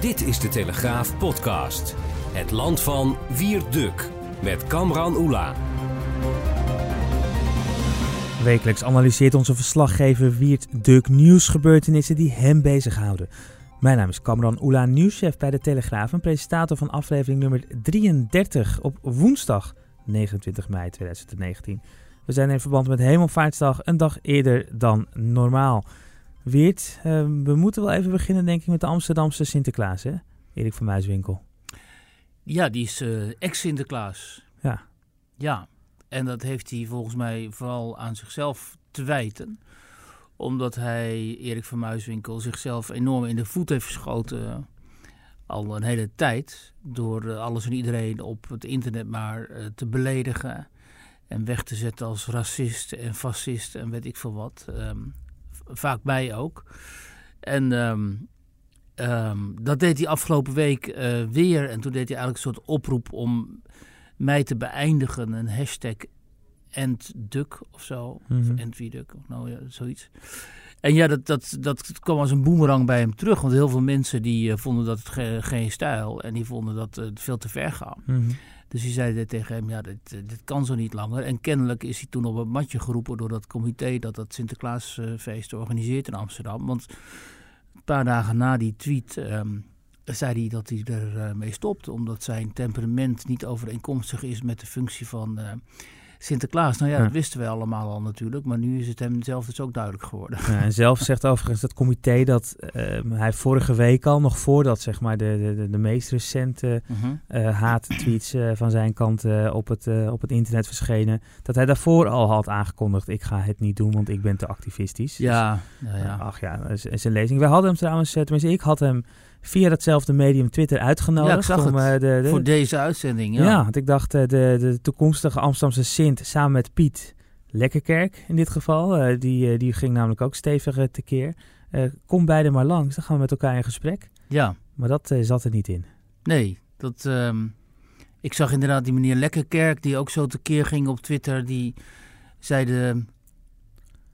Dit is de Telegraaf podcast. Het land van Wierduk met Kamran Oela. Wekelijks analyseert onze verslaggever Wiert Duk nieuwsgebeurtenissen die hem bezighouden. Mijn naam is Kamran Oela, nieuwschef bij de Telegraaf en presentator van aflevering nummer 33 op woensdag 29 mei 2019. We zijn in verband met Hemelvaartsdag een dag eerder dan normaal. Weert, uh, we moeten wel even beginnen denk ik met de Amsterdamse Sinterklaas, hè? Erik van Muiswinkel. Ja, die is uh, ex-Sinterklaas. Ja. Ja, en dat heeft hij volgens mij vooral aan zichzelf te wijten. Omdat hij, Erik van Muiswinkel, zichzelf enorm in de voet heeft geschoten. Al een hele tijd. Door alles en iedereen op het internet maar uh, te beledigen. En weg te zetten als racist en fascist en weet ik veel wat. Um, vaak mij ook. En um, um, dat deed hij afgelopen week uh, weer. En toen deed hij eigenlijk een soort oproep om mij te beëindigen. Een hashtag endduck of zo. Mm -hmm. Of endwieduk, nou ja, zoiets. En ja, dat, dat, dat kwam als een boemerang bij hem terug. Want heel veel mensen die uh, vonden dat ge geen stijl. En die vonden dat uh, veel te ver gaan. Mhm. Mm -hmm. Dus die zeiden tegen hem, ja, dit, dit kan zo niet langer. En kennelijk is hij toen op het matje geroepen door dat comité dat dat Sinterklaasfeest organiseert in Amsterdam. Want een paar dagen na die tweet um, zei hij dat hij ermee mee stopt. Omdat zijn temperament niet overeenkomstig is met de functie van uh, Sinterklaas. Nou ja, dat wisten wij allemaal al natuurlijk. Maar nu is het hem zelf dus ook duidelijk geworden. Ja, en zelf zegt overigens dat comité dat uh, hij vorige week al, nog voordat zeg maar de, de, de meest recente uh haattweets uh, van zijn kant uh, op, het, op het internet verschenen, dat hij daarvoor al had aangekondigd, ik ga het niet doen, want ik ben te activistisch. Ja, dus, ja, ja. ach ja, is, is een lezing. We hadden hem trouwens, tenminste ik had hem via datzelfde medium Twitter uitgenodigd. Ja, om, de, de, voor deze uitzending. Ja, ja want ik dacht de, de toekomstige Amsterdamse Sint samen met Piet Lekkerkerk in dit geval. Uh, die, uh, die ging namelijk ook stevig uh, tekeer. kom beide maar langs, dan gaan we met elkaar in gesprek. Ja. Maar dat zat er niet in. Nee, dat, um, ik zag inderdaad die meneer Lekkerkerk die ook zo tekeer ging op Twitter. Die zei de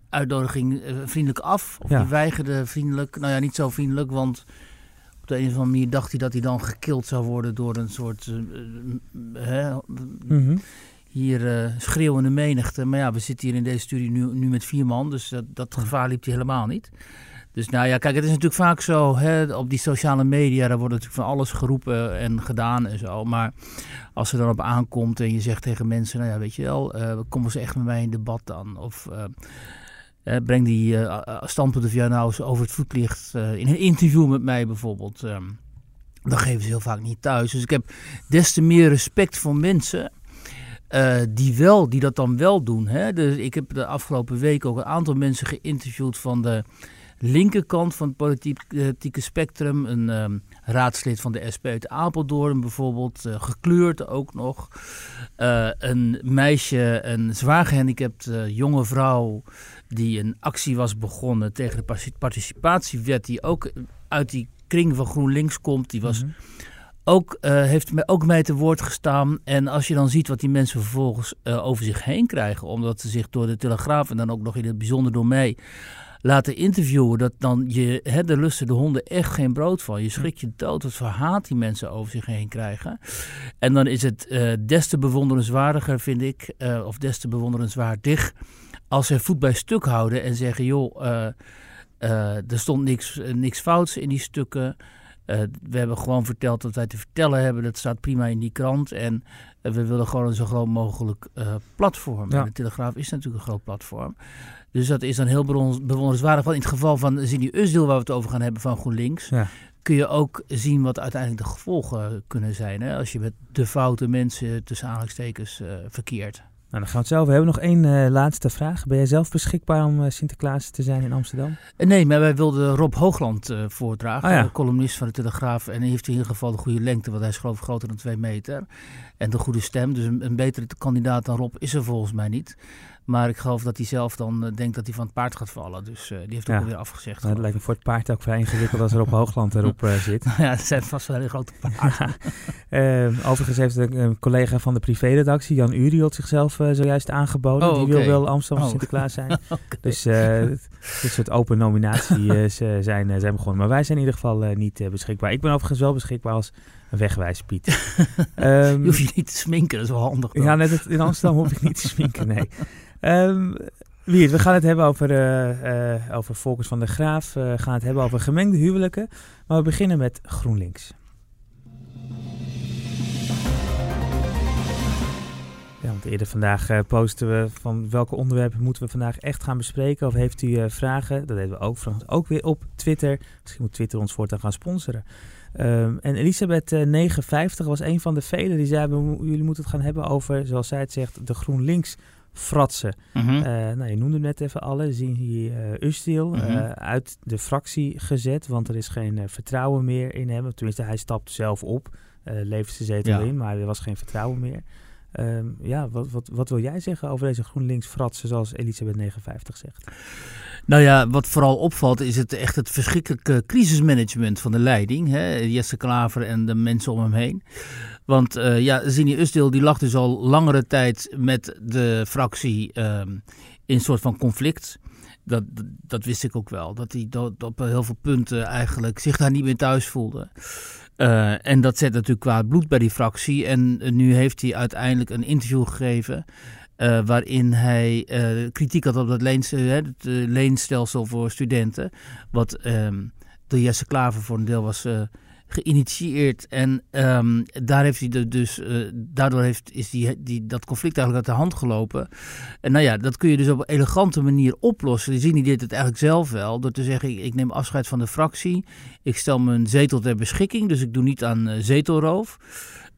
uitnodiging vriendelijk af. Of Ja. die weigerde vriendelijk. Nou ja, niet zo vriendelijk, want de een of andere manier dacht hij dat hij dan gekild zou worden door een soort uh, hè, Mhm. hier uh, schreeuwende menigte. Maar ja, we zitten hier in deze studie nu, nu met vier man, dus dat, dat gevaar liep hij helemaal niet. Dus nou ja, kijk, het is natuurlijk vaak zo, hè, op die sociale media, daar wordt natuurlijk van alles geroepen en gedaan en zo. Maar als er dan op aankomt en je zegt tegen mensen, nou ja, weet je wel, uh, kom eens echt met mij in debat dan. Of uh, uh, breng die uh, standpunten van jou nou eens over het voetlicht uh, in een interview met mij bijvoorbeeld. Um, dan geven ze heel vaak niet thuis. Dus ik heb des te meer respect voor mensen die, wel, die dat dan wel doen. Hè? Dus ik heb de afgelopen week ook een aantal mensen geïnterviewd van de linkerkant van het politieke spectrum. Een um, raadslid van de SP uit Apeldoorn bijvoorbeeld, uh, gekleurd ook nog. Een meisje, een zwaar gehandicapt jonge vrouw die een actie was begonnen tegen de participatiewet die ook uit die kring van GroenLinks komt. Die was... Mm -hmm ook, uh, heeft me, ook mij te woord gestaan. En als je dan ziet wat die mensen vervolgens uh, over zich heen krijgen, omdat ze zich door de Telegraaf en dan ook nog in het bijzonder door mij laten interviewen, dat dan je, hè, de lusten de honden echt geen brood van. Je schrikt je dood wat voor haat die mensen over zich heen krijgen. En dan is het uh, des te bewonderenswaardiger, vind ik, of des te bewonderenswaardig, als ze voet bij stuk houden en zeggen, joh, er stond niks, niks fouts in die stukken. Uh, we hebben gewoon verteld wat wij te vertellen hebben. Dat staat prima in die krant. En we willen gewoon een zo groot mogelijk platform. Ja. De Telegraaf is natuurlijk een groot platform. Dus dat is dan heel bewonderenswaardig. Want in het geval van Zini Usdeel, waar we het over gaan hebben van GroenLinks... Ja. kun je ook zien wat uiteindelijk de gevolgen kunnen zijn. Hè? Als je met de foute mensen tussen aanhalingstekens verkeert. Nou, dan gaan we het over hebben. Nog één uh, laatste vraag. Ben jij zelf beschikbaar om uh, Sinterklaas te zijn in Amsterdam? nee, maar wij wilden Rob Hoogland uh, voordragen, oh, ja. columnist van de Telegraaf. En hij heeft in ieder geval de goede lengte, want hij is geloof ik groter dan twee meter. En de goede stem, dus een, een betere kandidaat dan Rob is er volgens mij niet. Maar ik geloof dat hij zelf dan uh, denkt dat hij van het paard gaat vallen. Dus uh, die heeft ook alweer afgezegd. Nou, het lijkt me voor het paard ook vrij ingewikkeld als er op Hoogland erop uh, zit. ja, het zijn vast wel hele grote paarden. overigens heeft een collega van de privéredactie, Jan Uriot, zichzelf zojuist aangeboden. Oh, die okay. wil wel Amsterdam oh. Sinterklaas zijn. okay. Dus dit soort open nominaties zijn, zijn begonnen. Maar wij zijn in ieder geval niet beschikbaar. Ik ben overigens wel beschikbaar als wegwijs Piet. um, je hoeft je niet te sminken, dat is wel handig. Dan. Ja, net in Amsterdam hoef ik niet te sminken, nee. Um, Wiert, we gaan het hebben over, uh, uh, over Volkers van der Graaf. Uh, we gaan het hebben over gemengde huwelijken. Maar we beginnen met GroenLinks. Ja, want eerder vandaag posten we van welke onderwerpen moeten we vandaag echt gaan bespreken. Of heeft u vragen? Dat deden we ook, ook weer op Twitter. Misschien moet Twitter ons voortaan gaan sponsoren. Um, en Elisabeth uh, 59 was een van de velen die zei: jullie moeten het gaan hebben over, zoals zij het zegt, de GroenLinks fratsen. Mhm. Uh, nou, je noemde net even alle. Zien hier uh, Ustiel -hmm. uh, uit de fractie gezet, want er is geen vertrouwen meer in hem. Tenminste, hij stapt zelf op, levert zijn zetel ja. in, maar er was geen vertrouwen meer. Um, ja, wat, wat, wat wil jij zeggen over deze GroenLinks fratsen, zoals Elisabeth 59 zegt? Nou ja, wat vooral opvalt is het echt het verschrikkelijke crisismanagement van de leiding. Hè? Jesse Klaver en de mensen om hem heen. Want uh, ja, Zini Usdeel die lag dus al langere tijd met de fractie uh, in een soort van conflict. Dat, dat, wist ik ook wel. Dat hij op heel veel punten eigenlijk zich daar niet meer thuis voelde. Uh, en dat zet natuurlijk kwaad bloed bij die fractie. En nu heeft hij uiteindelijk een interview gegeven. Uh, waarin hij uh, kritiek had op dat leens, het leenstelsel voor studenten. Wat um, door Jesse Klaver voor een deel was geïnitieerd. En um, daar heeft hij dus, daardoor heeft, is die, die, dat conflict eigenlijk uit de hand gelopen. En nou ja, dat kun je dus op een elegante manier oplossen. Zini deed het eigenlijk zelf wel. Door te zeggen, ik, neem afscheid van de fractie. Ik stel mijn zetel ter beschikking. Dus ik doe niet aan zetelroof.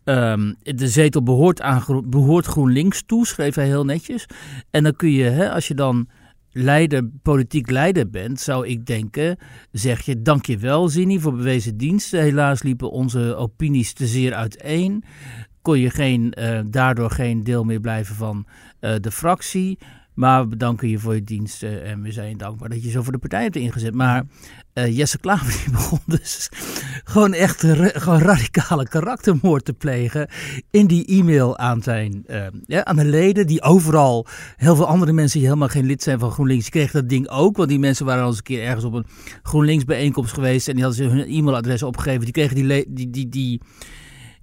Um, de zetel behoort, aan, behoort GroenLinks toe, schreef hij heel netjes. En dan kun je, hè, als je dan leider, politiek leider bent, zou ik denken, zeg je dankjewel Zini voor bewezen diensten. Helaas liepen onze opinies te zeer uiteen. Kon je geen, uh, daardoor geen deel meer blijven van uh, de fractie. Maar we bedanken je voor je diensten en we zijn dankbaar dat je zo voor de partij hebt ingezet. Maar uh, Jesse Klaver begon dus gewoon echt gewoon radicale karaktermoord te plegen in die e-mail aan zijn uh, ja, aan de leden die overal heel veel andere mensen die helemaal geen lid zijn van GroenLinks die kregen dat ding ook, want die mensen waren al eens een keer ergens op een GroenLinks bijeenkomst geweest en die hadden ze hun e-mailadres opgegeven, die kregen die, die, die, die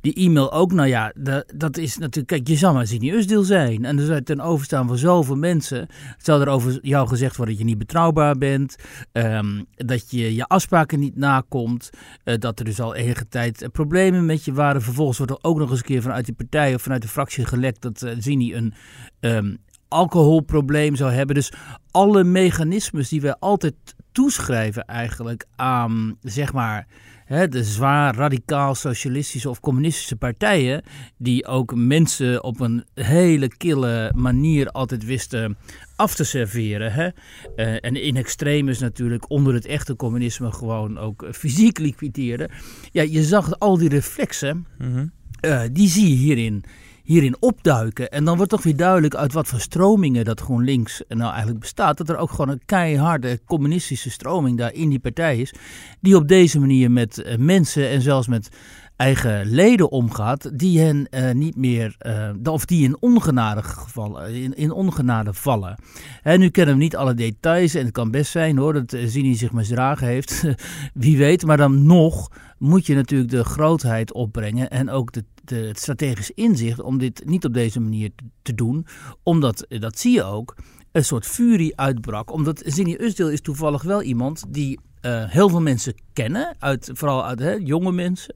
die e-mail ook, nou ja, dat, dat is natuurlijk, kijk, je zou maar Usdeel zijn. En er zou ten overstaan van zoveel mensen. Zou er over jou gezegd worden dat je niet betrouwbaar bent, um, dat je je afspraken niet nakomt, uh, dat er dus al enige tijd uh, problemen met je waren. Vervolgens wordt er ook nog eens een keer vanuit die partij of vanuit de fractie gelekt dat uh, Zini een um, alcoholprobleem zou hebben. Dus alle mechanismes die wij altijd toeschrijven eigenlijk aan, zeg maar hè, de zwaar radicaal socialistische of communistische partijen, die ook mensen op een hele kille manier altijd wisten af te serveren. Hè? Uh, en in extremis natuurlijk onder het echte communisme gewoon ook fysiek liquideerden. Ja, je zag al die reflexen, mm -hmm. uh, die zie je hierin hierin opduiken. En dan wordt toch weer duidelijk uit wat voor stromingen dat GroenLinks nou eigenlijk bestaat. Dat er ook gewoon een keiharde communistische stroming daar in die partij is. Die op deze manier met uh, mensen en zelfs met eigen leden omgaat, die hen uh, niet meer, of die in ongenade, gevallen, in, in ongenade vallen. En nu kennen we niet alle details en het kan best zijn hoor, dat Zini zich misdragen heeft, wie weet. Maar dan nog moet je natuurlijk de grootheid opbrengen en ook de, het strategisch inzicht om dit niet op deze manier te, doen. Omdat, dat zie je ook, een soort furie uitbrak. Omdat Zini Usdeel is toevallig wel iemand die uh, heel veel mensen kennen, uit, vooral uit hè, jonge mensen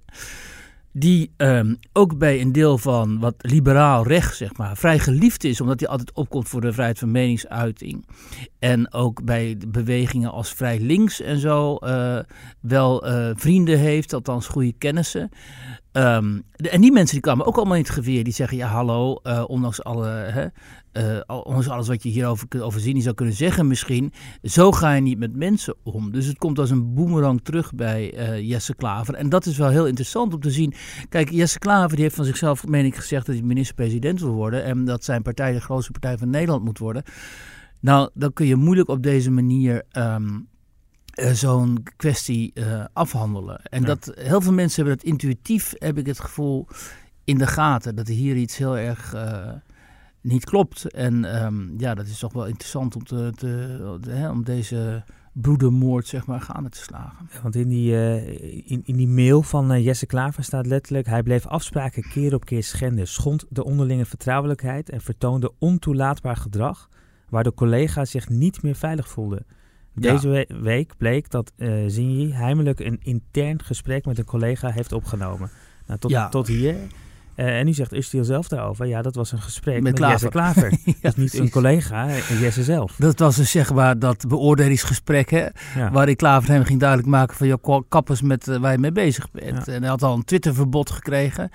die um, ook bij een deel van wat liberaal recht, zeg maar, vrij geliefd is, omdat hij altijd opkomt voor de vrijheid van meningsuiting. En ook bij bewegingen als Vrij Links en zo wel vrienden heeft, althans goede kennissen. De, en die mensen die kwamen ook allemaal in het geweer. Die zeggen, ja hallo, uh, ondanks, alle, hè, ondanks alles wat je hierover over zien zou kunnen zeggen misschien. Zo ga je niet met mensen om. Dus het komt als een boemerang terug bij Jesse Klaver. En dat is wel heel interessant om te zien. Kijk, Jesse Klaver die heeft van zichzelf, meen ik, gezegd dat hij minister-president wil worden. En dat zijn partij de grootste partij van Nederland moet worden. Nou, dan kun je moeilijk op deze manier um, uh, zo'n kwestie uh, afhandelen. En ja. dat heel veel mensen hebben dat intuïtief, heb ik het gevoel, in de gaten. Dat hier iets heel erg uh, niet klopt. En um, ja, dat is toch wel interessant om, te, te, te hè, om deze broedermoord zeg maar gaande te slagen. Want in die, uh, in, in die mail van uh, Jesse Klaver staat letterlijk... hij bleef afspraken keer op keer schenden, schond de onderlinge vertrouwelijkheid... en vertoonde ontoelaatbaar gedrag waardoor collega's zich niet meer veilig voelden. Deze ja. we week bleek dat uh, Zinji heimelijk een intern gesprek met een collega heeft opgenomen. Nou, tot, ja. tot hier. Uh, en nu zegt Ustiel zelf daarover, ja, dat was een gesprek met, met Klaver. Jesse Klaver. ja, dus niet een collega, Jesse zelf. Dat was dus zeg maar dat beoordelingsgesprek, hè, ja. waarin Klaver hem ging duidelijk maken van, joh, kappers met uh, waar je mee bezig bent. Ja. En hij had al een Twitterverbod gekregen.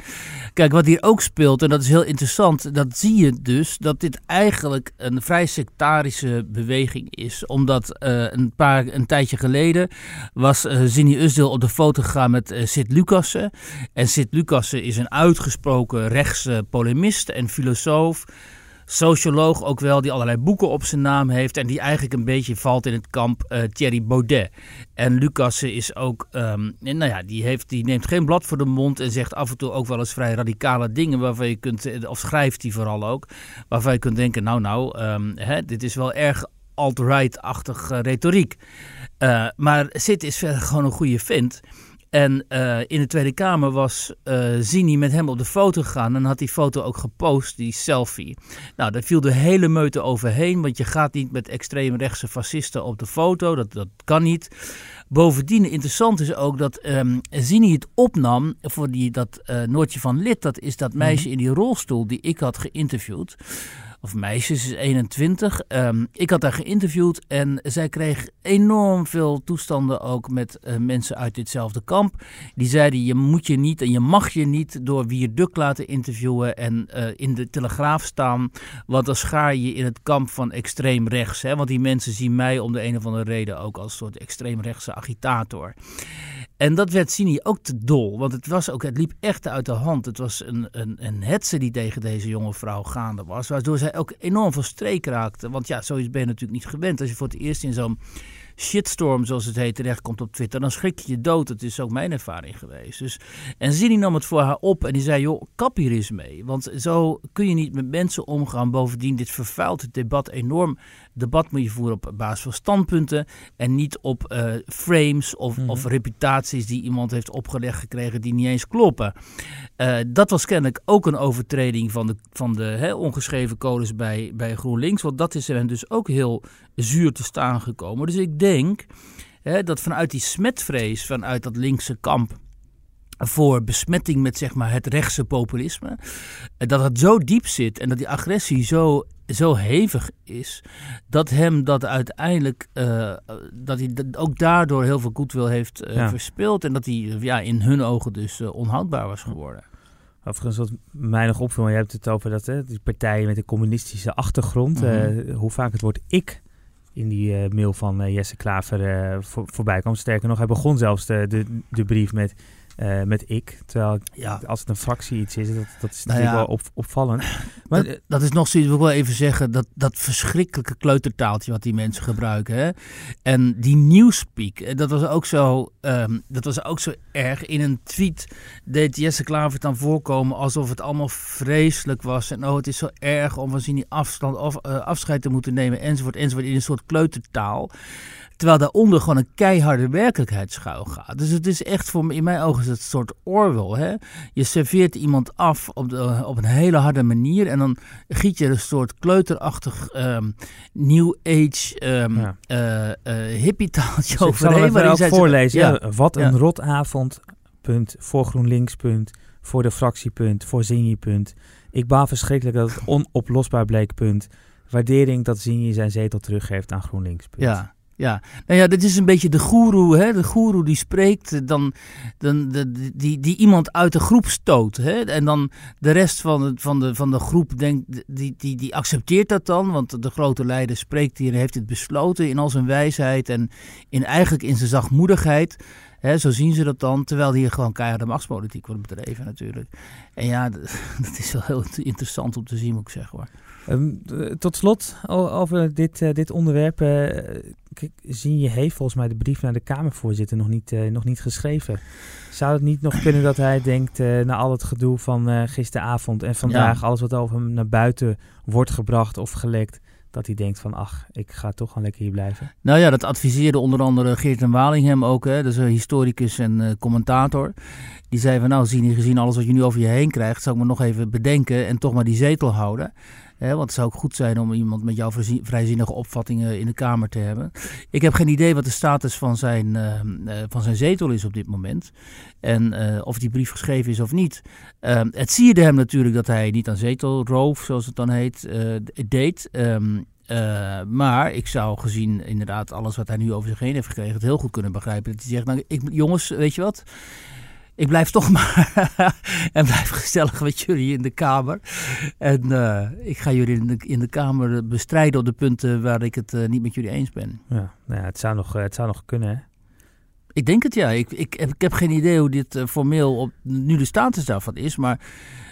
Kijk, wat hier ook speelt, en dat is heel interessant, dat zie je dus, dat dit eigenlijk een vrij sectarische beweging is. Omdat uh, een, paar, een tijdje geleden was Zini Usdil op de foto gegaan met Sid Lucassen. En Sid Lucassen is een uitgesproken rechtse polemist en filosoof. Socioloog ook wel, die allerlei boeken op zijn naam heeft. En die eigenlijk een beetje valt in het kamp uh, Thierry Baudet. En Lucas is ook, um, nou ja, die, heeft, die neemt geen blad voor de mond. En zegt af en toe ook wel eens vrij radicale dingen. Waarvan je kunt, of schrijft hij vooral ook. Waarvan je kunt denken, nou, nou, um, hè, dit is wel erg alt-right-achtig retoriek. Uh, maar Sid is verder gewoon een goede vent. En uh, in de Tweede Kamer was uh, Zini met hem op de foto gegaan en had die foto ook gepost, die selfie. Nou, daar viel de hele meute overheen, want je gaat niet met extreemrechtse fascisten op de foto, dat, dat kan niet. Bovendien interessant is ook dat um, Zini het opnam voor die, dat uh, Noortje van Lid, dat is dat meisje mm. in die rolstoel die ik had geïnterviewd of meisjes, is 21. Um, ik had haar geïnterviewd en zij kreeg enorm veel toestanden ook met uh, mensen uit ditzelfde kamp. Die zeiden je moet je niet en je mag je niet door wie Duk laten interviewen en uh, in de Telegraaf staan. Want dan schaar je in het kamp van extreem rechts. Hè? Want die mensen zien mij om de een of andere reden ook als soort extreemrechtse agitator. En dat werd Sini ook te dol, want het, was ook, het liep echt uit de hand. Het was een, een, een hetze die tegen deze jonge vrouw gaande was, waardoor zij ook enorm van streek raakte. Want ja, zoiets ben je natuurlijk niet gewend. Als je voor het eerst in zo'n shitstorm, zoals het heet, terechtkomt op Twitter, dan schrik je je dood. Dat is ook mijn ervaring geweest. Dus, en Zini nam het voor haar op en die zei, joh, kap hier mee. Want zo kun je niet met mensen omgaan. Bovendien, dit vervuilt het debat enorm. Debat moet je voeren op basis van standpunten en niet op uh, frames of, mm -hmm. of, reputaties die iemand heeft opgelegd gekregen die niet eens kloppen. Uh, dat was kennelijk ook een overtreding van de, van de ongeschreven codes bij, bij GroenLinks. Want dat is er dus ook heel zuur te staan gekomen. Dus ik denk dat vanuit die smetvrees, vanuit dat linkse kamp voor besmetting met zeg maar, het rechtse populisme. Dat het zo diep zit en dat die agressie zo, zo hevig is. Dat hem dat uiteindelijk, uh, dat hij ook daardoor heel veel goedwil heeft uh, ja. verspeeld. En dat hij ja, in hun ogen dus uh, onhoudbaar was geworden. Overigens, wat mij nog opviel, je hebt het over dat, hè, die partijen met een communistische achtergrond. Mm -hmm. hoe vaak het woord ik in die mail van Jesse Klaver voor, voorbij kwam. Sterker nog, hij begon zelfs de, de, de brief met uh, met ik. Terwijl ja. als het een fractie iets is, dat, dat is nou natuurlijk ja, wel op, opvallend. Maar dat, dat, is nog zoiets, wil ik wel even zeggen, dat, dat verschrikkelijke kleutertaaltje wat die mensen gebruiken. Hè? En die nieuwspeak, dat was ook zo, um, dat was ook zo erg. In een tweet deed Jesse Klaver dan voorkomen alsof het allemaal vreselijk was. En oh, het is zo erg om van die afstand, of, uh, afscheid te moeten nemen, enzovoort, enzovoort, in een soort kleutertaal. Terwijl daaronder gewoon een keiharde werkelijkheid schuil gaat. Dus het is echt voor in mijn ogen is het een soort Orwell. Hè? Je serveert iemand af op, de, op een hele harde manier. En dan giet je een soort kleuterachtig um, New Age um, ja. uh, uh, hippietaaltje dus overheen. Ik zal het ook voorlezen. Ja. Wat een rotavond. Punt. Voor GroenLinks. Punt. Voor de fractie. Punt. Voor Zingy. Punt. Ik baal verschrikkelijk dat het onoplosbaar bleek. Punt waardering dat Zinje zijn zetel teruggeeft aan GroenLinks. Ja, ja, nou ja, dit is een beetje de goeroe, hè? de goeroe die spreekt, dan, dan, de, die, die iemand uit de groep stoot. Hè? En dan de rest van de, van de, van de groep denkt, die, die, die accepteert dat dan, want de grote leider spreekt hier, heeft het besloten in al zijn wijsheid en in, eigenlijk in zijn zachtmoedigheid. Hè, zo zien ze dat dan, terwijl hier gewoon keiharde machtspolitiek wordt bedreven natuurlijk. En ja, dat is wel heel interessant om te zien, moet ik zeggen hoor. Um, tot slot over dit, uh, dit onderwerp. Uh, zie je heeft volgens mij de brief naar de Kamervoorzitter nog niet, uh, nog niet geschreven. Zou het niet nog kunnen dat hij denkt, na al het gedoe van gisteravond en vandaag, ja. alles wat over hem naar buiten wordt gebracht of gelekt, dat hij denkt van, ach, ik ga toch gewoon lekker hier blijven? Nou ja, dat adviseerde onder andere Geert en Waling hem ook. Hè, dat is een historicus en commentator. Die zei van, nou, zien gezien alles wat je nu over je heen krijgt, zou ik me nog even bedenken en toch maar die zetel houden want het zou ook goed zijn om iemand met jouw vrijzinnige opvattingen in de Kamer te hebben. Ik heb geen idee wat de status van zijn, uh, van zijn zetel is op dit moment. En uh, of die brief geschreven is of niet. Uh, het sierde hem natuurlijk dat hij niet aan zetelroof, zoals het dan heet, deed. Um, uh, maar ik zou gezien inderdaad alles wat hij nu over zich heen heeft gekregen, het heel goed kunnen begrijpen. Dat hij zegt, nou, ik, jongens, weet je wat? Ik blijf toch maar en blijf gezellig met jullie in de Kamer. En uh, ik ga jullie in de, in de Kamer bestrijden op de punten waar ik het uh, niet met jullie eens ben. Ja, nou ja, het, zou nog, het zou nog kunnen, hè? Ik denk het ja. Ik, ik, heb, ik heb geen idee hoe dit uh, formeel op, nu de status daarvan is. Maar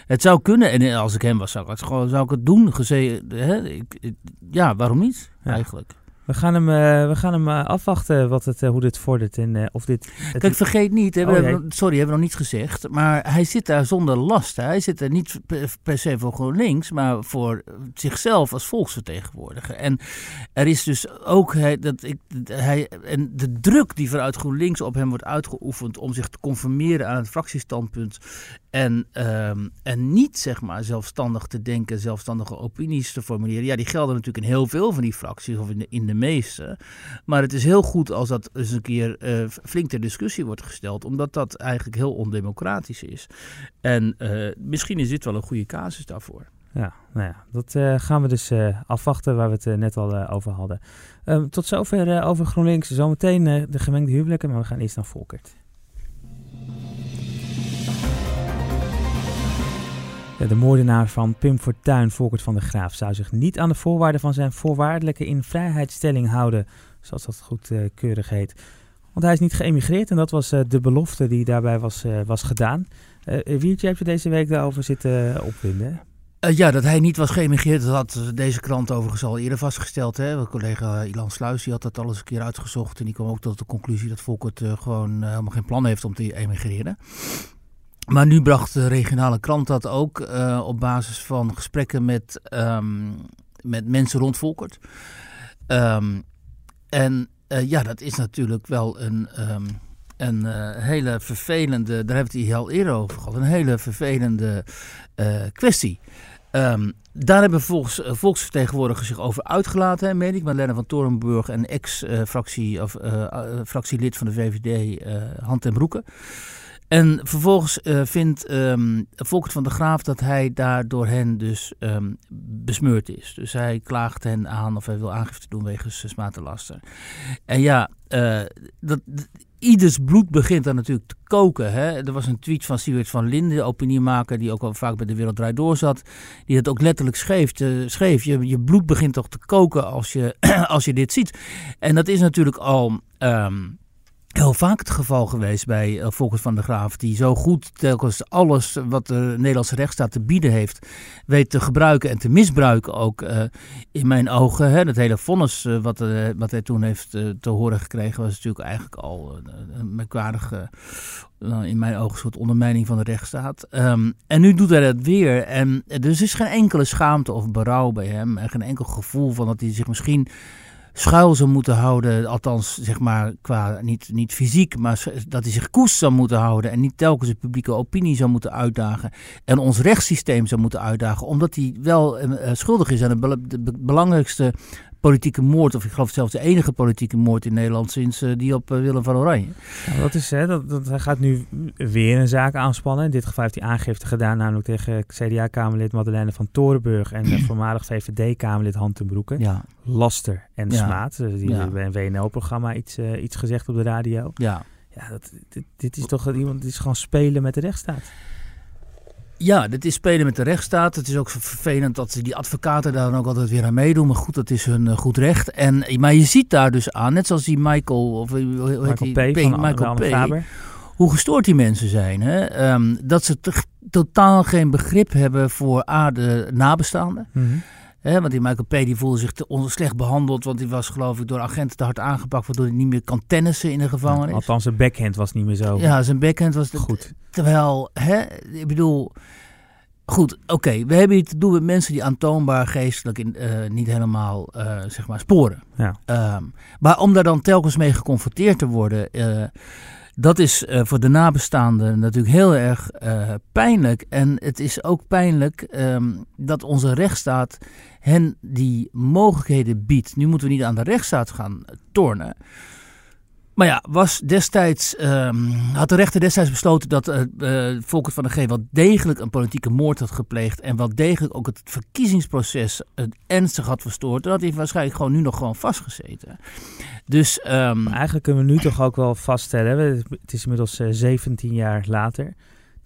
het zou kunnen. En als ik hem was, zou ik het, gewoon, zou ik het doen. Geze hè? Ik, ja, waarom niet ja. eigenlijk? We gaan hem, uh, we gaan hem uh, afwachten wat het, uh, hoe dit vordert. En, of dit, Kijk, vergeet niet, hè, we oh, hebben, sorry, hebben we nog niet gezegd. Maar hij zit daar zonder last. Hè. Hij zit er niet per, per, se voor GroenLinks, maar voor zichzelf als volksvertegenwoordiger. En er is dus ook hij, dat ik, hij, en de druk die vanuit GroenLinks op hem wordt uitgeoefend om zich te conformeren aan het fractiestandpunt. En, um, en niet zeg maar zelfstandig te denken, zelfstandige opinies te formuleren. Ja, die gelden natuurlijk in heel veel van die fracties of in de, in de meeste. Maar het is heel goed als dat eens een keer uh, flink ter discussie wordt gesteld, omdat dat eigenlijk heel ondemocratisch is. En uh, misschien is dit wel een goede casus daarvoor. Ja, nou ja, dat uh, gaan we dus afwachten waar we het net al over hadden. Um, tot zover over GroenLinks. Zometeen de gemengde huwelijken, maar we gaan eerst naar Volkert. De moordenaar van Pim Fortuyn, Volkert van der Graaf, zou zich niet aan de voorwaarden van zijn voorwaardelijke invrijheidstelling houden, zoals dat goed uh, keurig heet. Want hij is niet geëmigreerd en dat was uh, de belofte die daarbij was, was gedaan. Wiertje, heb je deze week daarover zitten opwinden? ja, dat hij niet was geëmigreerd, dat had deze krant overigens al eerder vastgesteld. Hè? Mijn collega Ilan Sluis die had dat alles een keer uitgezocht. En die kwam ook tot de conclusie dat Volkert gewoon helemaal geen plan heeft om te emigreren. Maar nu bracht de regionale krant dat ook uh, op basis van gesprekken met, um, met mensen rond Volkert. Um, en uh, ja, dat is natuurlijk wel een, um, een uh, hele vervelende, daar hebben we het hier eerder over gehad, een hele vervelende kwestie. daar hebben volgens volksvertegenwoordigers zich over uitgelaten, meen ik. Marlene van Torenburg en ex-fractie of fractielid van de VVD, Hand en Broeken. En vervolgens uh, vindt um, Volkert van der Graaf dat hij daardoor hen dus um, besmeurd is. Dus hij klaagt hen aan of hij wil aangifte doen wegens smatenlaster. En ja, uh, dat, ieders bloed begint dan natuurlijk te koken. Hè? Er was een tweet van Siewert van Linden, opiniemaker, die ook al vaak bij de Wereld Draait Door zat. Die het ook letterlijk schreef. Uh, schreef je, je bloed begint toch te koken als je, als je dit ziet. En dat is natuurlijk al... Um, heel vaak het geval geweest bij uh, Volkert van der Graaf. Die zo goed telkens alles wat de Nederlandse rechtsstaat te bieden heeft, weet te gebruiken en te misbruiken ook uh, in mijn ogen. Hè. Dat hele vonnis uh, wat, wat hij toen heeft te horen gekregen was natuurlijk eigenlijk al een merkwaardige, in mijn ogen, soort ondermijning van de rechtsstaat. Um, en nu doet hij dat weer. En dus er is geen enkele schaamte of berouw bij hem. En geen enkel gevoel van dat hij zich misschien schuil zou moeten houden. Althans, zeg maar, qua niet, niet fysiek, maar dat hij zich koest zou moeten houden. En niet telkens de publieke opinie zou moeten uitdagen. En ons rechtssysteem zou moeten uitdagen. Omdat hij wel uh, schuldig is aan de belangrijkste politieke moord, of ik geloof zelfs de enige politieke moord in Nederland sinds eh, die op eh, Willem van Oranje. Dat is, hè, dat, dat, hij gaat nu weer een zaak aanspannen. In dit geval heeft hij aangifte gedaan, namelijk tegen CDA-Kamerlid Madeleine van Torenburg en de voormalig VVD-Kamerlid Han ten Broeke. Ja, Laster en Ja. smaad. Dus die Ja. hebben bij een WNL-programma iets, eh, iets gezegd op de radio. ja. Ja, dat, dit, dit is toch iemand, dit is gewoon spelen met de rechtsstaat. Ja, dit is spelen met de rechtsstaat. Het is ook vervelend dat ze die advocaten daar dan ook altijd weer aan meedoen. Maar goed, dat is hun eh, goed recht. En, maar je ziet daar dus aan, net zoals die Michael, of eh, hoe heet Michael die? P. van Michael P. Faber. hoe gestoord die mensen zijn. Hè? Ehm, dat ze totaal geen begrip hebben voor A, de nabestaanden. Mhm. Hè? Want die Michael P. die voelde zich te slecht behandeld. Want die was geloof ik door agenten te hard aangepakt. Waardoor hij niet meer kan tennissen in de gevangenis. Althans, de backhand was niet meer zo Ja, zijn backhand was... goed. Terwijl, hè, ik bedoel... Goed, oké, we hebben hier te doen met mensen die aantoonbaar geestelijk in, eh, niet helemaal, eh, zeg maar, sporen. Ja. Ehm, maar om daar dan telkens mee geconfronteerd te worden, eh, dat is eh, voor de nabestaanden natuurlijk heel erg eh, pijnlijk. En het is ook pijnlijk ehm, dat onze rechtsstaat hen die mogelijkheden biedt. Nu moeten we niet aan de rechtsstaat gaan tornen. Maar ja, was destijds, ehm, had de rechter destijds besloten dat uh, van der G wel degelijk een politieke moord had gepleegd. En wel degelijk ook het verkiezingsproces het ernstig had verstoord. Dan had hij waarschijnlijk gewoon nu nog gewoon vastgezeten. Dus, maar eigenlijk kunnen we nu toch ook wel vaststellen, het is inmiddels uh, 17 jaar later,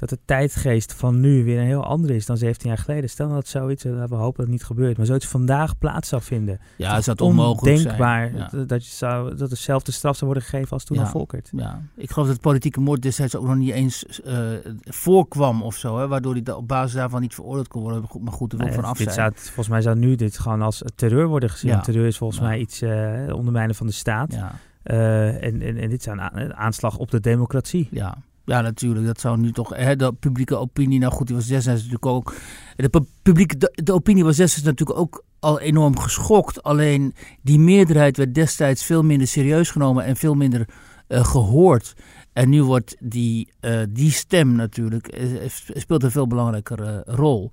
dat de tijdgeest van nu weer een heel andere is dan 17 jaar geleden. Stel dat zoiets, we hopen dat het niet gebeurt, maar zoiets vandaag plaats zou vinden. Ja, is dat onmogelijk ondenkbaar zijn. Ja. dat, je zou, dat dezelfde straf zou worden gegeven als toen ja. aan Volkert. Ja, ik geloof dat politieke moord destijds ook nog niet eens uh, voorkwam of zo, hè, waardoor hij op basis daarvan niet veroordeeld kon worden. Maar goed, er wil nee, van af dit zijn. Zou, volgens mij zou nu dit gewoon als terreur worden gezien. Ja. Terreur is volgens mij iets uh, ondermijnen van de staat. Ja. Uh, en, en, en dit zou een aanslag op de democratie. Ja, ja, natuurlijk. Dat zou nu toch. Hè, de publieke opinie. Nou goed, die was destijds natuurlijk ook. De, publieke, de, opinie was destijds natuurlijk ook al enorm geschokt. Alleen die meerderheid werd destijds veel minder serieus genomen en veel minder uh, gehoord. En nu wordt die, uh, die stem natuurlijk, uh, speelt een veel belangrijkere rol.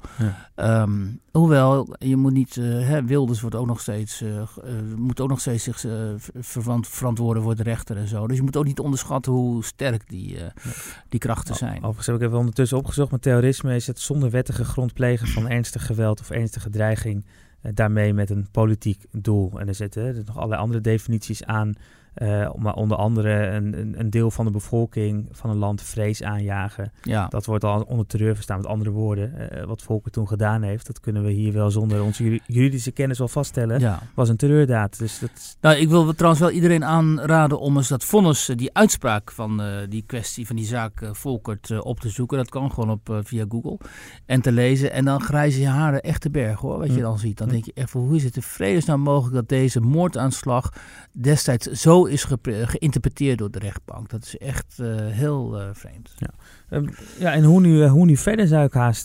Ja. Um, hoewel, je moet niet, uh, hè, Wilders wordt ook nog steeds, moet ook nog steeds zich verantwoorden voor de rechter en zo. Dus je moet ook niet onderschatten hoe sterk die, die krachten zijn. Overigens heb ik even ondertussen opgezocht, met terrorisme is het zonder wettige grond plegen van ernstig geweld of ernstige dreiging. daarmee met een politiek doel. En er zitten er nog allerlei andere definities aan. Uh, maar onder andere een, een, een, deel van de bevolking van een land vrees aanjagen. Ja. Dat wordt al onder terreur verstaan, met andere woorden. Uh, wat Volker toen gedaan heeft, dat kunnen we hier wel zonder onze juridische kennis wel vaststellen, ja. was een terreurdaad. Dus dat... nou, ik wil trouwens wel iedereen aanraden om eens dat vonnis, die uitspraak van uh, die kwestie, van die zaak Volkert op te zoeken. Dat kan gewoon op, via Google. En te lezen. En dan grijzen je haren echt te berg hoor, wat je Mm. dan ziet. Dan denk je echt, hoe is het in vredesnaam mogelijk dat deze moordaanslag destijds zo is ge geïnterpreteerd door de rechtbank. Dat is echt uh, heel uh, vreemd. Ja, um, ja en hoe nu, uh, hoe nu verder zou ik haast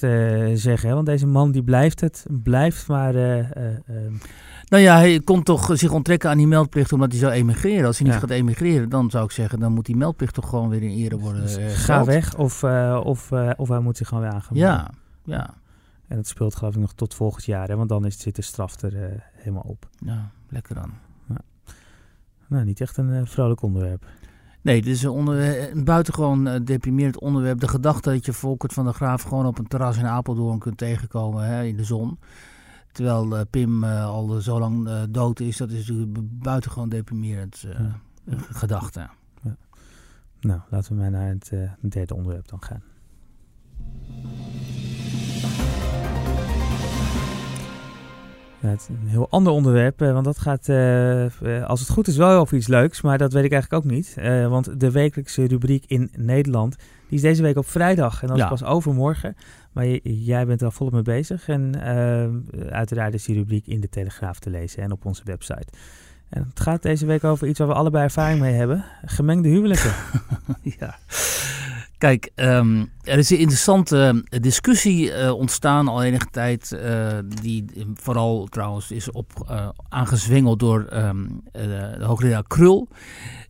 zeggen. Hè? Want deze man die blijft het, blijft maar... um... Nou ja, hij kon toch zich onttrekken aan die meldplicht omdat hij zou emigreren. Als hij niet gaat emigreren, dan zou ik zeggen, dan moet die meldplicht toch gewoon weer in ere worden Dus Ga weg of, of, of hij moet zich gewoon weer. Ja, ja. En dat speelt geloof ik nog tot volgend jaar, hè? want dan is, zit de straf er uh, helemaal op. Ja, lekker dan. Nou, niet echt een uh, vrolijk onderwerp. Nee, dit is een, onder, een buitengewoon uh, deprimerend onderwerp. De gedachte dat je Volkert van der Graaf gewoon op een terras in Apeldoorn kunt tegenkomen hè, in de zon. Terwijl uh, Pim al zo lang dood is, dat is natuurlijk een buitengewoon deprimerend ja. gedachte. Ja. Nou, laten we maar naar het derde onderwerp dan gaan. Ja, het is een heel ander onderwerp, want dat gaat, uh, als het goed is, wel over iets leuks, maar dat weet ik eigenlijk ook niet. Uh, want de wekelijkse rubriek in Nederland, die is deze week op vrijdag en dat ja. is pas overmorgen. Maar jij bent er al volop mee bezig en uh, uiteraard is die rubriek in de Telegraaf te lezen en op onze website. En het gaat deze week over iets waar we allebei ervaring mee hebben, gemengde huwelijken. ja. Kijk, um, er is een interessante discussie uh, ontstaan al enige tijd. Uh, die vooral trouwens is op, uh, aangezwengeld door um, de hoogleraar Krul.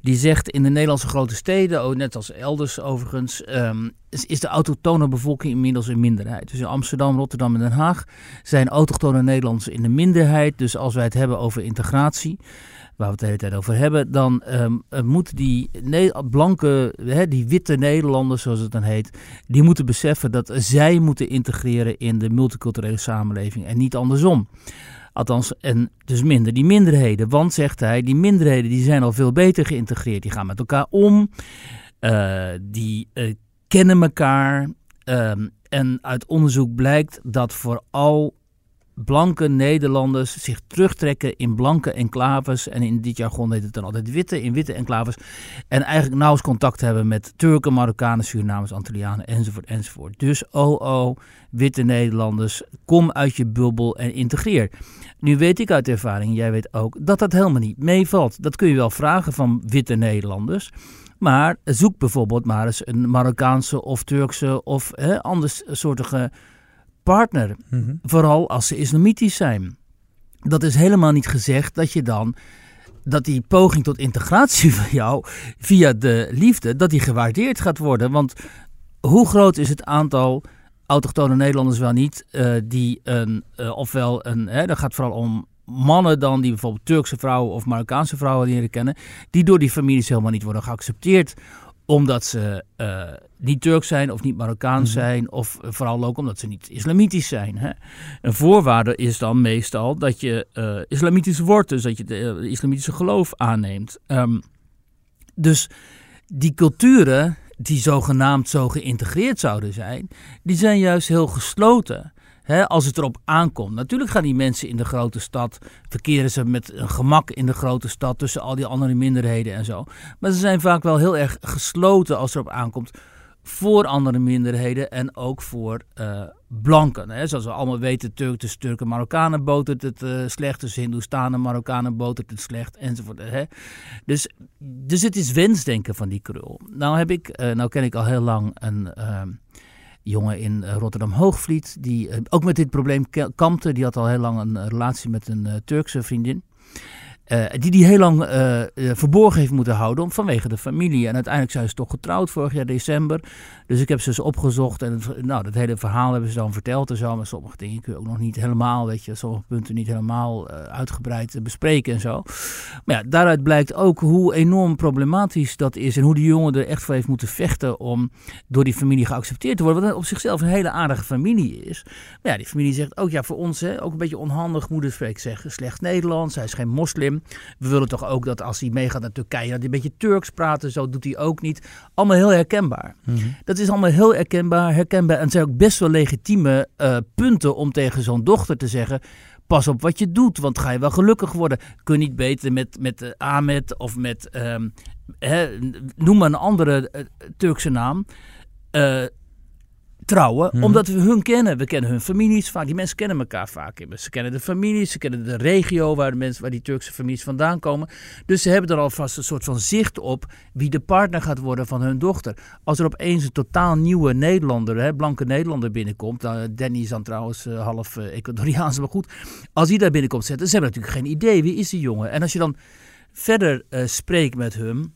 Die zegt in de Nederlandse grote steden, ook net als elders overigens, um, is de autochtone bevolking inmiddels een minderheid. Dus in Amsterdam, Rotterdam en Den Haag zijn autochtone Nederlanders in de minderheid. Dus als wij het hebben over integratie, waar we het de hele tijd over hebben, dan um, moeten die blanke, die witte Nederlanders, zoals het dan heet, die moeten beseffen dat zij moeten integreren in de multiculturele samenleving en niet andersom. Althans, en dus minder die minderheden. Want, zegt hij, die minderheden die zijn al veel beter geïntegreerd. Die gaan met elkaar om, uh, die uh, kennen elkaar. Um, en uit onderzoek blijkt dat vooral blanke Nederlanders zich terugtrekken in blanke enclaves. En in dit jargon heet het dan altijd witte, in witte enclaves. En eigenlijk nauwelijks contact hebben met Turken, Marokkanen, Surinamers, Antillianen enzovoort enzovoort. Dus oh oh, witte Nederlanders, kom uit je bubbel en integreer. Nu weet ik uit ervaring, jij weet ook, dat dat helemaal niet meevalt. Dat kun je wel vragen van witte Nederlanders. Maar zoek bijvoorbeeld maar eens een Marokkaanse of Turkse of hè, andersoortige partner. Mhm. Vooral als ze islamitisch zijn. Dat is helemaal niet gezegd dat je dan dat die poging tot integratie van jou via de liefde, dat die gewaardeerd gaat worden. Want hoe groot is het aantal autochtone Nederlanders wel niet, uh, die een, uh, ofwel een, hè, dat gaat vooral om mannen dan, die bijvoorbeeld Turkse vrouwen of Marokkaanse vrouwen leren kennen, die door die families helemaal niet worden geaccepteerd omdat ze uh, niet Turk zijn of niet Marokkaans mhm. zijn, of vooral ook omdat ze niet islamitisch zijn. Hè? Een voorwaarde is dan meestal dat je uh, islamitisch wordt, dus dat je de islamitische geloof aanneemt. Um, dus die culturen die zogenaamd zo geïntegreerd zouden zijn, die zijn juist heel gesloten als het erop aankomt. Natuurlijk gaan die mensen in de grote stad, verkeren ze met een gemak in de grote stad tussen al die andere minderheden en zo. Maar ze zijn vaak wel heel erg gesloten als het erop aankomt voor andere minderheden en ook voor uh, blanken. Zoals we allemaal weten, Turk, Turken en Marokkanen botert het uh, slecht, tussen Hindoestanen en Marokkanen botert het slecht, enzovoort. Dus, dus het is wensdenken van die krul. Nou, heb ik, uh, nou ken ik al heel lang een ehm, jongen in eh, Rotterdam Hoogvliet, die eh, ook met dit probleem kampte. Die had al heel lang een relatie met een eh, Turkse vriendin. Uh, die die heel lang uh, verborgen heeft moeten houden vanwege de familie. En uiteindelijk zijn ze toch getrouwd vorig jaar december. Dus ik heb ze eens opgezocht en nou, dat hele verhaal hebben ze dan verteld en zo. Maar sommige dingen kun je ook nog niet helemaal, weet je, sommige punten niet helemaal uitgebreid bespreken en zo. Maar ja, daaruit blijkt ook hoe enorm problematisch dat is en hoe die jongen er echt voor heeft moeten vechten om door die familie geaccepteerd te worden. Wat op zichzelf een hele aardige familie is. Maar ja, die familie zegt ook, ja, voor ons hè, ook een beetje onhandig. Moeder spreekt zeggen slecht Nederlands, hij is geen moslim. We willen toch ook dat als hij meegaat naar Turkije, dat hij een beetje Turks praat. Zo doet hij ook niet. Allemaal heel herkenbaar. Mm dat is allemaal heel herkenbaar, herkenbaar. En het zijn ook best wel legitieme uh, punten om tegen zo'n dochter te zeggen pas op wat je doet, want ga je wel gelukkig worden. Kun je niet beter met, met uh, Ahmed of met, hè, noem maar een andere uh, Turkse naam. Trouwen, mhm. omdat we hun kennen. We kennen hun families vaak. Die mensen kennen elkaar vaak. Ze kennen de families, ze kennen de regio waar, de mensen, waar die Turkse families vandaan komen. Dus ze hebben er alvast een soort van zicht op wie de partner gaat worden van hun dochter. Als er opeens een totaal nieuwe Nederlander, hè, blanke Nederlander binnenkomt. Nou, Danny is dan trouwens uh, half uh, Ecuadoriaans, maar goed. Als die daar binnenkomt zetten, ze hebben natuurlijk geen idee wie is die jongen. En als je dan verder uh, spreekt met hem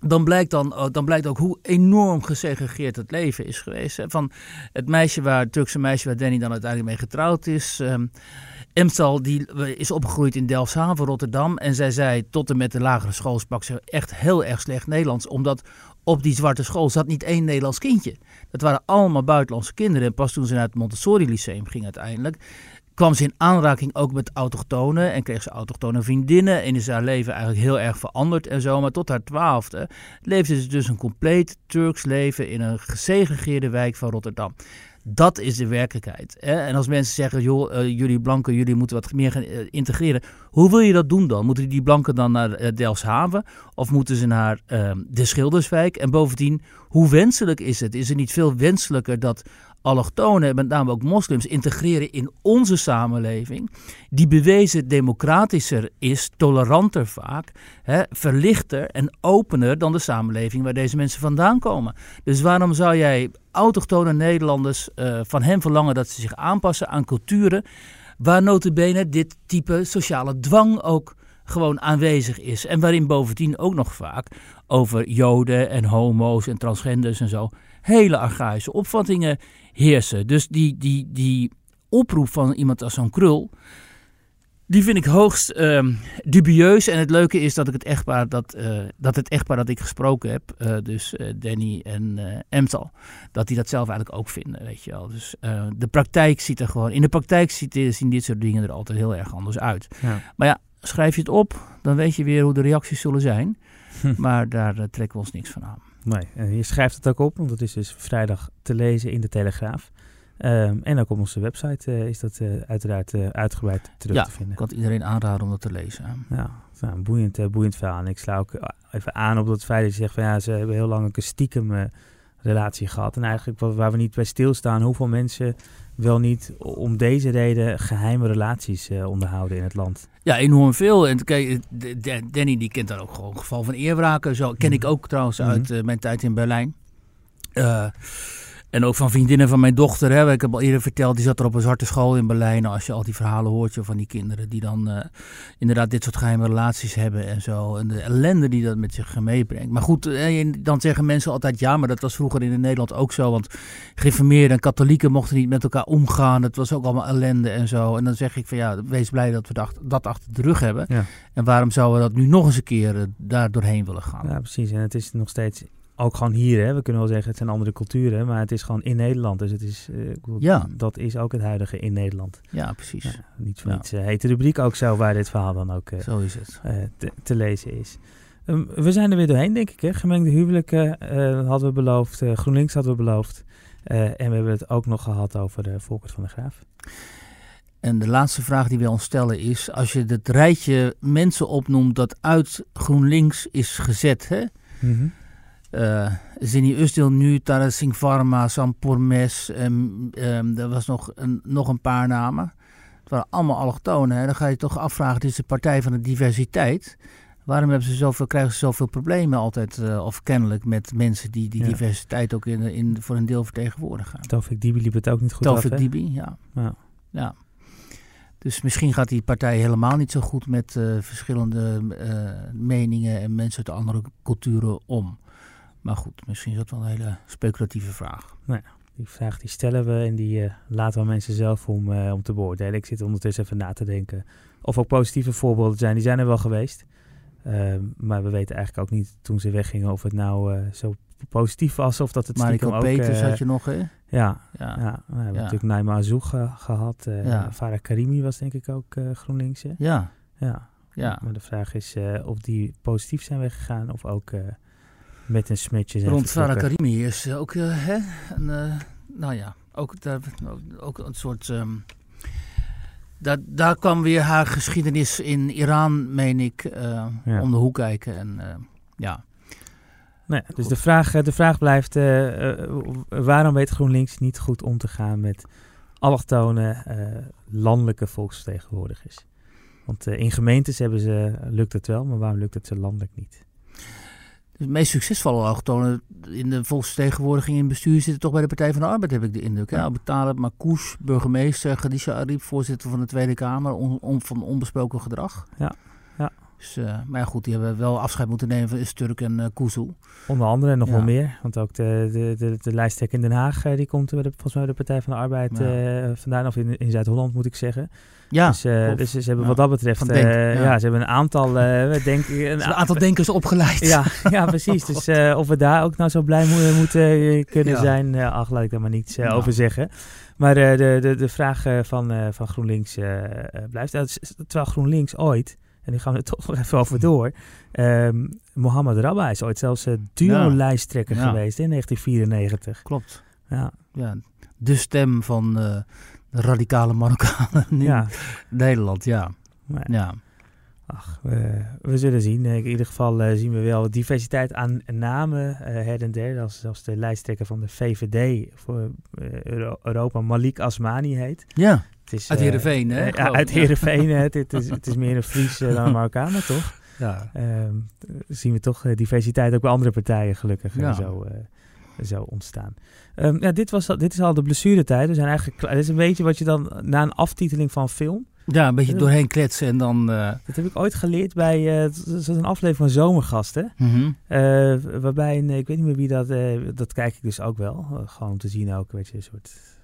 dan blijkt, dan, oh, dan blijkt ook hoe enorm gesegregeerd het leven is geweest. Van het meisje waar, het Turkse meisje waar Danny dan uiteindelijk mee getrouwd is. Um, Emsal die is opgegroeid in Delfshaven, Rotterdam. En zij zei tot en met de lagere school sprak ze echt heel erg slecht Nederlands. Omdat op die zwarte school zat niet één Nederlands kindje. Dat waren allemaal buitenlandse kinderen. En pas toen ze naar het Montessori Lyceum ging uiteindelijk kwam ze in aanraking ook met autochtonen en kreeg ze autochtone vriendinnen en is haar leven eigenlijk heel erg veranderd en zo. Maar tot haar twaalfde leefde ze dus een compleet Turks leven in een gesegregeerde wijk van Rotterdam. Dat is de werkelijkheid. Hè? En als mensen zeggen, joh, uh, jullie blanken, jullie moeten wat meer gaan uh, integreren. Hoe wil je dat doen dan? Moeten die blanken dan naar uh, Delfshaven? Of moeten ze naar ehm, de Schilderswijk? En bovendien, hoe wenselijk is het? Is het niet veel wenselijker dat allochtonen, met name ook moslims, integreren in onze samenleving, die bewezen democratischer is, toleranter vaak, hè, verlichter en opener dan de samenleving waar deze mensen vandaan komen. Dus waarom zou jij autochtone Nederlanders uh, van hen verlangen dat ze zich aanpassen aan culturen waar notabene dit type sociale dwang ook gewoon aanwezig is. En waarin bovendien ook nog vaak over joden en homo's en transgenders en zo hele archaïsche opvattingen heersen. Dus die, die, die oproep van iemand als zo'n krul, die vind ik hoogst ehm, dubieus. En het leuke is dat, ik het, echtpaar dat, eh, dat het echtpaar dat ik gesproken heb, eh, dus eh, Danny en Emtal, dat die dat zelf eigenlijk ook vinden, weet je wel. Dus de praktijk ziet er gewoon, in de praktijk ziet, zien dit soort dingen er altijd heel erg anders uit. Ja. Maar ja, schrijf je het op, dan weet je weer hoe de reacties zullen zijn. Hm. Maar daar eh, trekken we ons niks van aan. Nee, en je schrijft het ook op, want het is dus vrijdag te lezen in de Telegraaf. Ehm, en ook op onze website eh, is dat eh, uiteraard uitgebreid terug Ja, te vinden. Ik kan iedereen aanraden om dat te lezen. Ja, nou, een boeiend, boeiend verhaal. En ik sla ook even aan op dat feit dat je zegt van ja, ze hebben heel lang een stiekem eh, relatie gehad. En eigenlijk waar we niet bij stilstaan, hoeveel mensen wel niet om deze reden geheime relaties eh, onderhouden in het land. Ja, enorm veel. En kijk, D- Danny die kent daar ook gewoon een geval van eerwraken. Zo ken ik ook trouwens Mhm. uit eh, mijn tijd in Berlijn. Eh, en ook van vriendinnen van mijn dochter. Hè. Ik heb al eerder verteld, die zat er op een zwarte school in Berlijn. Nou, als je al die verhalen hoort joh, van die kinderen die dan eh, inderdaad dit soort geheime relaties hebben en zo. En de ellende die dat met zich meebrengt. Maar goed, eh, dan zeggen mensen altijd ja, maar dat was vroeger in Nederland ook zo. Want geïnformeerden en katholieken mochten niet met elkaar omgaan. Het was ook allemaal ellende en zo. En dan zeg ik van ja, wees blij dat we dat, dat achter de rug hebben. Ja. En waarom zouden we dat nu nog eens een keer eh, daar doorheen willen gaan? Ja, precies. En het is nog steeds ook gewoon hier. Hè. We kunnen wel zeggen het zijn andere culturen, maar het is gewoon in Nederland. Dus het is, eh, Ja. dat is ook het huidige in Nederland. Ja, precies. Ja, niet voor Ja. niets eh, heet de rubriek ook zo, waar dit verhaal dan ook eh, Zo is het. te, te lezen is. Ehm, we zijn er weer doorheen, denk ik. Hè? Gemengde huwelijken hadden we beloofd. GroenLinks hadden we beloofd. En we hebben het ook nog gehad over de Volkert van de Graaf. En de laatste vraag die wij ons stellen is: als je het rijtje mensen opnoemt dat uit GroenLinks is gezet, hè? Zini Usdil nu, Taras Singh Varma, Sam Pormes, en ehm, er was nog een, nog een paar namen. Het waren allemaal allochtonen. Hè? Dan ga je toch afvragen, het is de partij van de diversiteit. Waarom hebben ze zoveel, krijgen ze zoveel problemen altijd, eh, of kennelijk, met mensen die die Ja. diversiteit ook in, in, voor een deel vertegenwoordigen? Tofik Dibi liep het ook niet goed Tofik af? Dibi, ja. Ja. ja. Dus misschien gaat die partij helemaal niet zo goed met eh, verschillende meningen en mensen uit andere culturen om. Maar goed, misschien is dat wel een hele speculatieve vraag. Die vraag die stellen we en die eh, laten we mensen zelf om, eh, om te beoordelen. Ik zit ondertussen even na te denken of ook positieve voorbeelden zijn. Die zijn er wel geweest. Ehm, maar we weten eigenlijk ook niet toen ze weggingen of het nou eh, zo positief was of dat het stiekem Mariko ook... Peters had je nog, hè? Ja, Ja. ja. we hebben Ja. natuurlijk Naima Azoug ge- gehad. eh Ja. Farah Karimi was denk ik ook GroenLinks. hè? Ja, Ja. ja. Maar de vraag is of die positief zijn weggegaan of ook met een smetje zijn Rond Farah. Karimi is eh, ook, eh, hè? Een, eh, nou ja, ook, daar, ook een soort... ehm, daar, daar kwam weer haar geschiedenis in Iran, meen ik, Ja. om de hoek kijken. En eh, ja, dus Goed. de vraag, de vraag blijft, waarom weet GroenLinks niet goed om te gaan met allochtone landelijke volksvertegenwoordigers? Want in gemeentes hebben ze, lukt het wel, maar waarom lukt het ze landelijk niet? De meest succesvolle allochtonen in de volksvertegenwoordiging in bestuur zitten toch bij de Partij van de Arbeid, heb ik de indruk. Ja. Talib Marcouch, burgemeester, Khadija Arif, voorzitter van de Tweede Kamer, on, on- van onbesproken gedrag. Ja. Dus, eh, maar ja, goed, die hebben wel afscheid moeten nemen van Usturk en Kuzu. Onder andere en nog Ja. wel meer, want ook de, de, de, de lijsttrekker in Den Haag, eh, die komt bij de, volgens mij de Partij van de Arbeid Ja. vandaan, of in, in Zuid-Holland moet ik zeggen. Ja, dus, dus ze hebben wat dat betreft, Denk, ja. ze hebben een aantal, Er zijn een aantal denkers opgeleid. Ja, ja precies. Dus eh, of we daar ook nou zo blij mo- moeten kunnen zijn, ach, laat ik daar maar niets over zeggen. Maar de, de, de vraag van, van GroenLinks blijft. Terwijl GroenLinks ooit, en die gaan we er toch nog even over door. ehm Mohammed Rabba is ooit zelfs eh, duo-lijsttrekker Ja. geweest in 1994. Klopt. Ja, Ja, de stem van eh, de radicale Marokkanen in ja. Nederland, ja. Maar, ja. Ach, we, we zullen zien. Eh, In ieder geval eh, zien we wel diversiteit aan namen eh, her en der. Als, als de lijsttrekker van de VVD voor eh, Euro- Europa Malik Asmani heet. Ja, Het is, Uit eh, Heerenveen, hè, eh, geloof uit. Heerenveen. Het, het is, het is meer een Fries dan een toch? ja. Ehm, zien we toch eh, diversiteit ook bij andere partijen gelukkig Ja. zo, zo ontstaan. Ehm, ja, dit, was, dit is al de blessuretijd. We zijn eigenlijk klaar. Dit is een beetje wat je dan na een aftiteling van film... Ja, een beetje doorheen kletsen en dan... Uh... Dat heb ik ooit geleerd bij uh, een aflevering van Zomergasten. Mm -hmm. waarbij, een, ik weet niet meer wie dat... dat kijk ik dus ook wel. gewoon om te zien ook, weet je, een soort...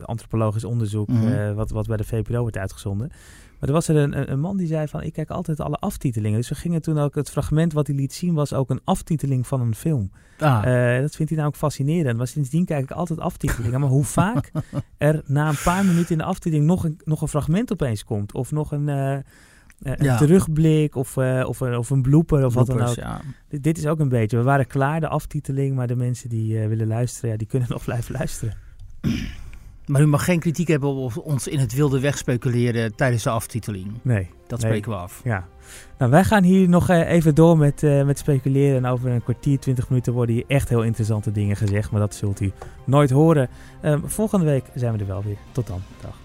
antropologisch onderzoek mm -hmm. wat, wat bij de VPRO wordt uitgezonden. Maar er was er een, een, man die zei van, ik kijk altijd alle aftitelingen. Dus we gingen toen ook, het fragment wat hij liet zien was ook een aftiteling van een film. Ah. Uh, dat vindt hij nou ook fascinerend. Maar sindsdien kijk ik altijd aftitelingen. maar hoe vaak er na een paar minuten in de aftiteling nog een, nog een fragment opeens komt. Of nog een... Uh, een ja. terugblik of, uh, of, of een blooper of Bloopers, wat dan ook. Ja. Dit, is ook een beetje. We waren klaar, de aftiteling, maar de mensen die uh, willen luisteren, ja, die kunnen nog blijven luisteren. Maar u mag geen kritiek hebben op ons in het wilde weg speculeren tijdens de aftiteling. Nee. Dat nee. spreken we af. Ja. Nou, wij gaan hier nog even door met, uh, met speculeren. En over een kwartier, twintig minuten worden hier echt heel interessante dingen gezegd. Maar dat zult u nooit horen. Um, volgende week zijn we er wel weer. Tot dan. Dag.